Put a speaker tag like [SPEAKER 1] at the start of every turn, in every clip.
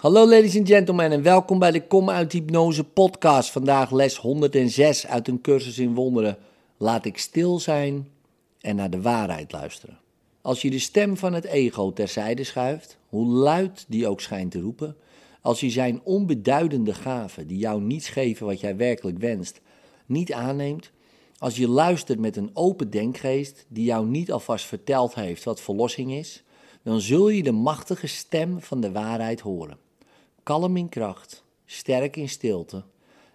[SPEAKER 1] Hallo ladies and gentlemen en welkom bij de Kom uit Hypnose podcast. Vandaag les 106 uit een cursus in wonderen. Laat ik stil zijn en naar de waarheid luisteren. Als je de stem van het ego terzijde schuift, hoe luid die ook schijnt te roepen, als je zijn onbeduidende gaven, die jou niets geven wat jij werkelijk wenst, niet aanneemt, als je luistert met een open denkgeest die jou niet alvast verteld heeft wat verlossing is, dan zul je de machtige stem van de waarheid horen. Kalm in kracht, sterk in stilte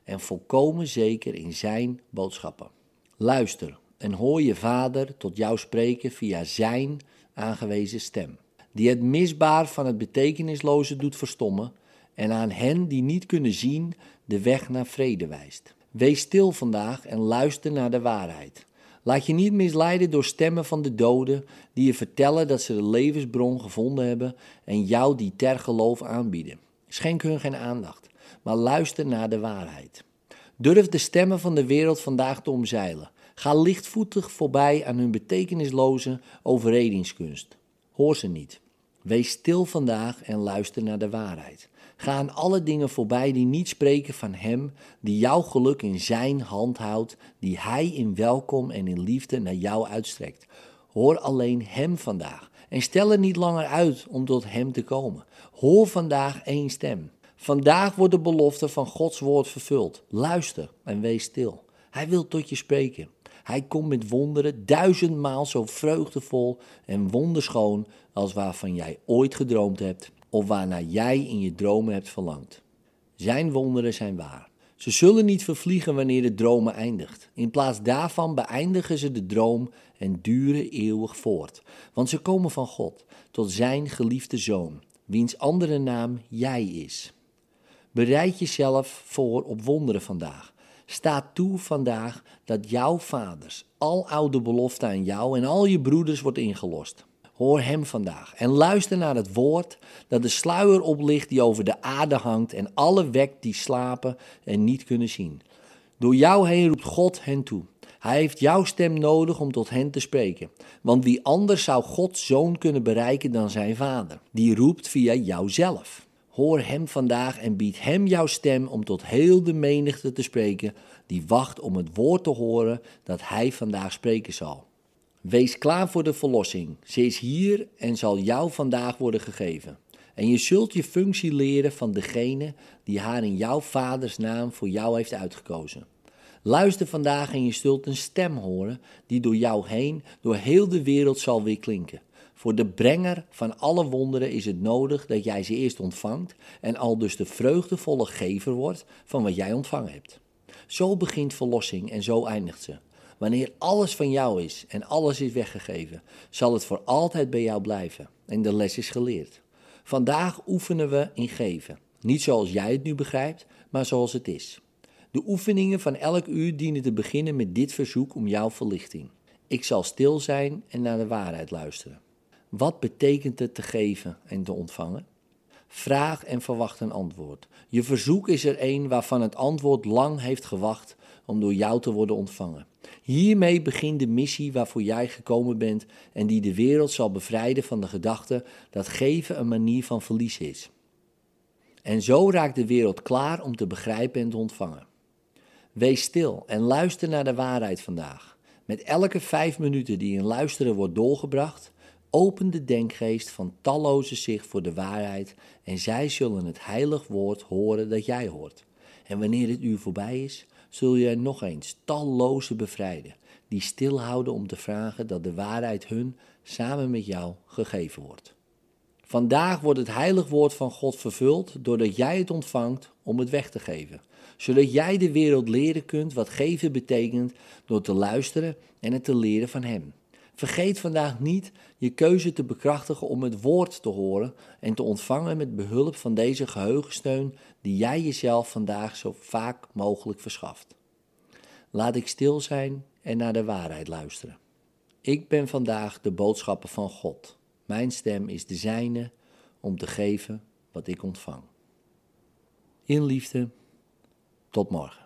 [SPEAKER 1] en volkomen zeker in zijn boodschappen. Luister en hoor je vader tot jou spreken via zijn aangewezen stem, die het misbaar van het betekenisloze doet verstommen en aan hen die niet kunnen zien de weg naar vrede wijst. Wees stil vandaag en luister naar de waarheid. Laat je niet misleiden door stemmen van de doden die je vertellen dat ze de levensbron gevonden hebben en jou die ter geloof aanbieden. Schenk hun geen aandacht, maar luister naar de waarheid. Durf de stemmen van de wereld vandaag te omzeilen. Ga lichtvoetig voorbij aan hun betekenisloze overredingskunst. Hoor ze niet. Wees stil vandaag en luister naar de waarheid. Ga aan alle dingen voorbij die niet spreken van Hem, die jouw geluk in Zijn hand houdt, die Hij in welkom en in liefde naar jou uitstrekt. Hoor alleen Hem vandaag en stel er niet langer uit om tot Hem te komen. Hoor vandaag één stem. Vandaag wordt de belofte van Gods woord vervuld. Luister en wees stil. Hij wil tot je spreken. Hij komt met wonderen duizendmaal zo vreugdevol en wonderschoon als waarvan jij ooit gedroomd hebt of waarnaar jij in je dromen hebt verlangd. Zijn wonderen zijn waar. Ze zullen niet vervliegen wanneer de droom eindigt. In plaats daarvan beëindigen ze de droom en duren eeuwig voort. Want ze komen van God, tot zijn geliefde zoon, wiens andere naam jij is. Bereid jezelf voor op wonderen vandaag. Sta toe vandaag dat jouw vaders al oude belofte aan jou en al je broeders wordt ingelost. Hoor hem vandaag en luister naar het woord dat de sluier oplicht die over de aarde hangt en alle wekt die slapen en niet kunnen zien. Door jou heen roept God hen toe. Hij heeft jouw stem nodig om tot hen te spreken. Want wie anders zou Gods zoon kunnen bereiken dan zijn vader? Die roept via jouzelf. Hoor hem vandaag en bied hem jouw stem om tot heel de menigte te spreken die wacht om het woord te horen dat hij vandaag spreken zal. Wees klaar voor de verlossing. Ze is hier en zal jou vandaag worden gegeven. En je zult je functie leren van degene die haar in jouw vaders naam voor jou heeft uitgekozen. Luister vandaag en je zult een stem horen die door jou heen door heel de wereld zal weer klinken. Voor de brenger van alle wonderen is het nodig dat jij ze eerst ontvangt en al dus de vreugdevolle gever wordt van wat jij ontvangen hebt. Zo begint verlossing en zo eindigt ze. Wanneer alles van jou is en alles is weggegeven, zal het voor altijd bij jou blijven. En de les is geleerd. Vandaag oefenen we in geven. Niet zoals jij het nu begrijpt, maar zoals het is. De oefeningen van elk uur dienen te beginnen met dit verzoek om jouw verlichting. Ik zal stil zijn en naar de waarheid luisteren. Wat betekent het te geven en te ontvangen? Vraag en verwacht een antwoord. Je verzoek is er een waarvan het antwoord lang heeft gewacht om door jou te worden ontvangen. Hiermee begint de missie waarvoor jij gekomen bent en die de wereld zal bevrijden van de gedachte dat geven een manier van verlies is. En zo raakt de wereld klaar om te begrijpen en te ontvangen. Wees stil en luister naar de waarheid vandaag. Met elke vijf minuten die in luisteren wordt doorgebracht, open de denkgeest van talloze zich voor de waarheid en zij zullen het heilig woord horen dat jij hoort. En wanneer het uur voorbij is, zul je er nog eens talloze bevrijden, die stilhouden om te vragen dat de waarheid hun samen met jou gegeven wordt. Vandaag wordt het heilig woord van God vervuld doordat jij het ontvangt om het weg te geven, zodat jij de wereld leren kunt wat geven betekent door te luisteren en het te leren van Hem. Vergeet vandaag niet je keuze te bekrachtigen om het woord te horen en te ontvangen met behulp van deze geheugensteun die jij jezelf vandaag zo vaak mogelijk verschaft. Laat ik stil zijn en naar de waarheid luisteren. Ik ben vandaag de boodschapper van God. Mijn stem is de zijne om te geven wat ik ontvang. In liefde, tot morgen.